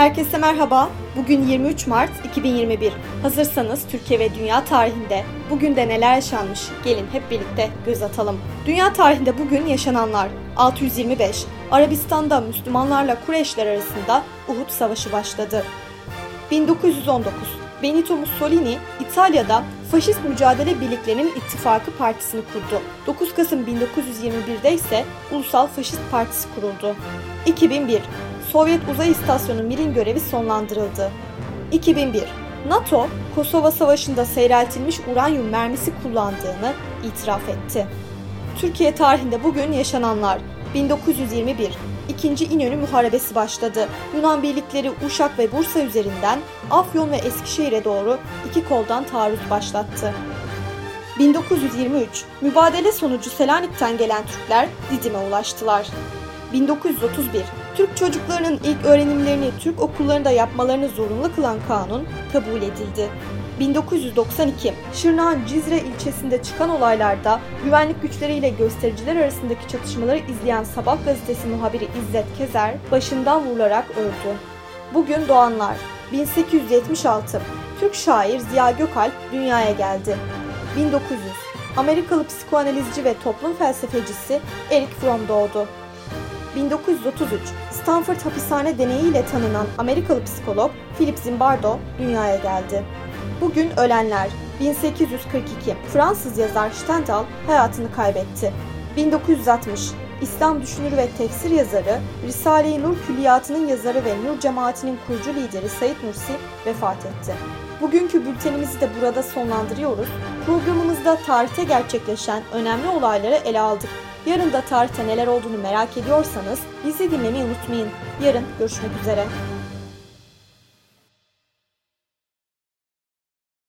Herkese merhaba. Bugün 23 Mart 2021. Hazırsanız Türkiye ve dünya tarihinde bugün de neler yaşanmış? Gelin hep birlikte göz atalım. Dünya tarihinde bugün yaşananlar 625. Arabistan'da Müslümanlarla Kureyşler arasında Uhud Savaşı başladı. 1919. Benito Mussolini İtalya'da Faşist Mücadele Birliklerinin İttifakı Partisi'ni kurdu. 9 Kasım 1921'de ise Ulusal Faşist Partisi kuruldu. 2001. Sovyet Uzay İstasyonu Mir'in görevi sonlandırıldı. 2001. NATO, Kosova Savaşı'nda seyreltilmiş uranyum mermisi kullandığını itiraf etti. Türkiye tarihinde bugün yaşananlar 1921 İkinci İnönü Muharebesi başladı. Yunan birlikleri Uşak ve Bursa üzerinden Afyon ve Eskişehir'e doğru iki koldan taarruz başlattı. 1923 Mübadele sonucu Selanik'ten gelen Türkler Didim'e ulaştılar. 1931 Türk çocuklarının ilk öğrenimlerini Türk okullarında yapmalarını zorunlu kılan kanun kabul edildi. 1992 Şırnak'ın Cizre ilçesinde çıkan olaylarda güvenlik güçleriyle göstericiler arasındaki çatışmaları izleyen Sabah gazetesi muhabiri İzzet Kezer başından vurularak öldü. Bugün doğanlar 1876 Türk şair Ziya Gökalp dünyaya geldi. 1900 Amerikalı psikoanalizci ve toplum felsefecisi Eric Fromm doğdu. 1933 Stanford hapishane deneyiyle tanınan Amerikalı psikolog Philip Zimbardo dünyaya geldi. Bugün ölenler 1842 Fransız yazar Stendhal hayatını kaybetti. 1960 İslam düşünürü ve tefsir yazarı, Risale-i Nur Külliyatı'nın yazarı ve Nur Cemaati'nin kurucu lideri Said Nursi vefat etti. Bugünkü bültenimizi de burada sonlandırıyoruz. Programımızda tarihte gerçekleşen önemli olayları ele aldık. Yarın da tarihte neler olduğunu merak ediyorsanız bizi dinlemeyi unutmayın. Yarın görüşmek üzere.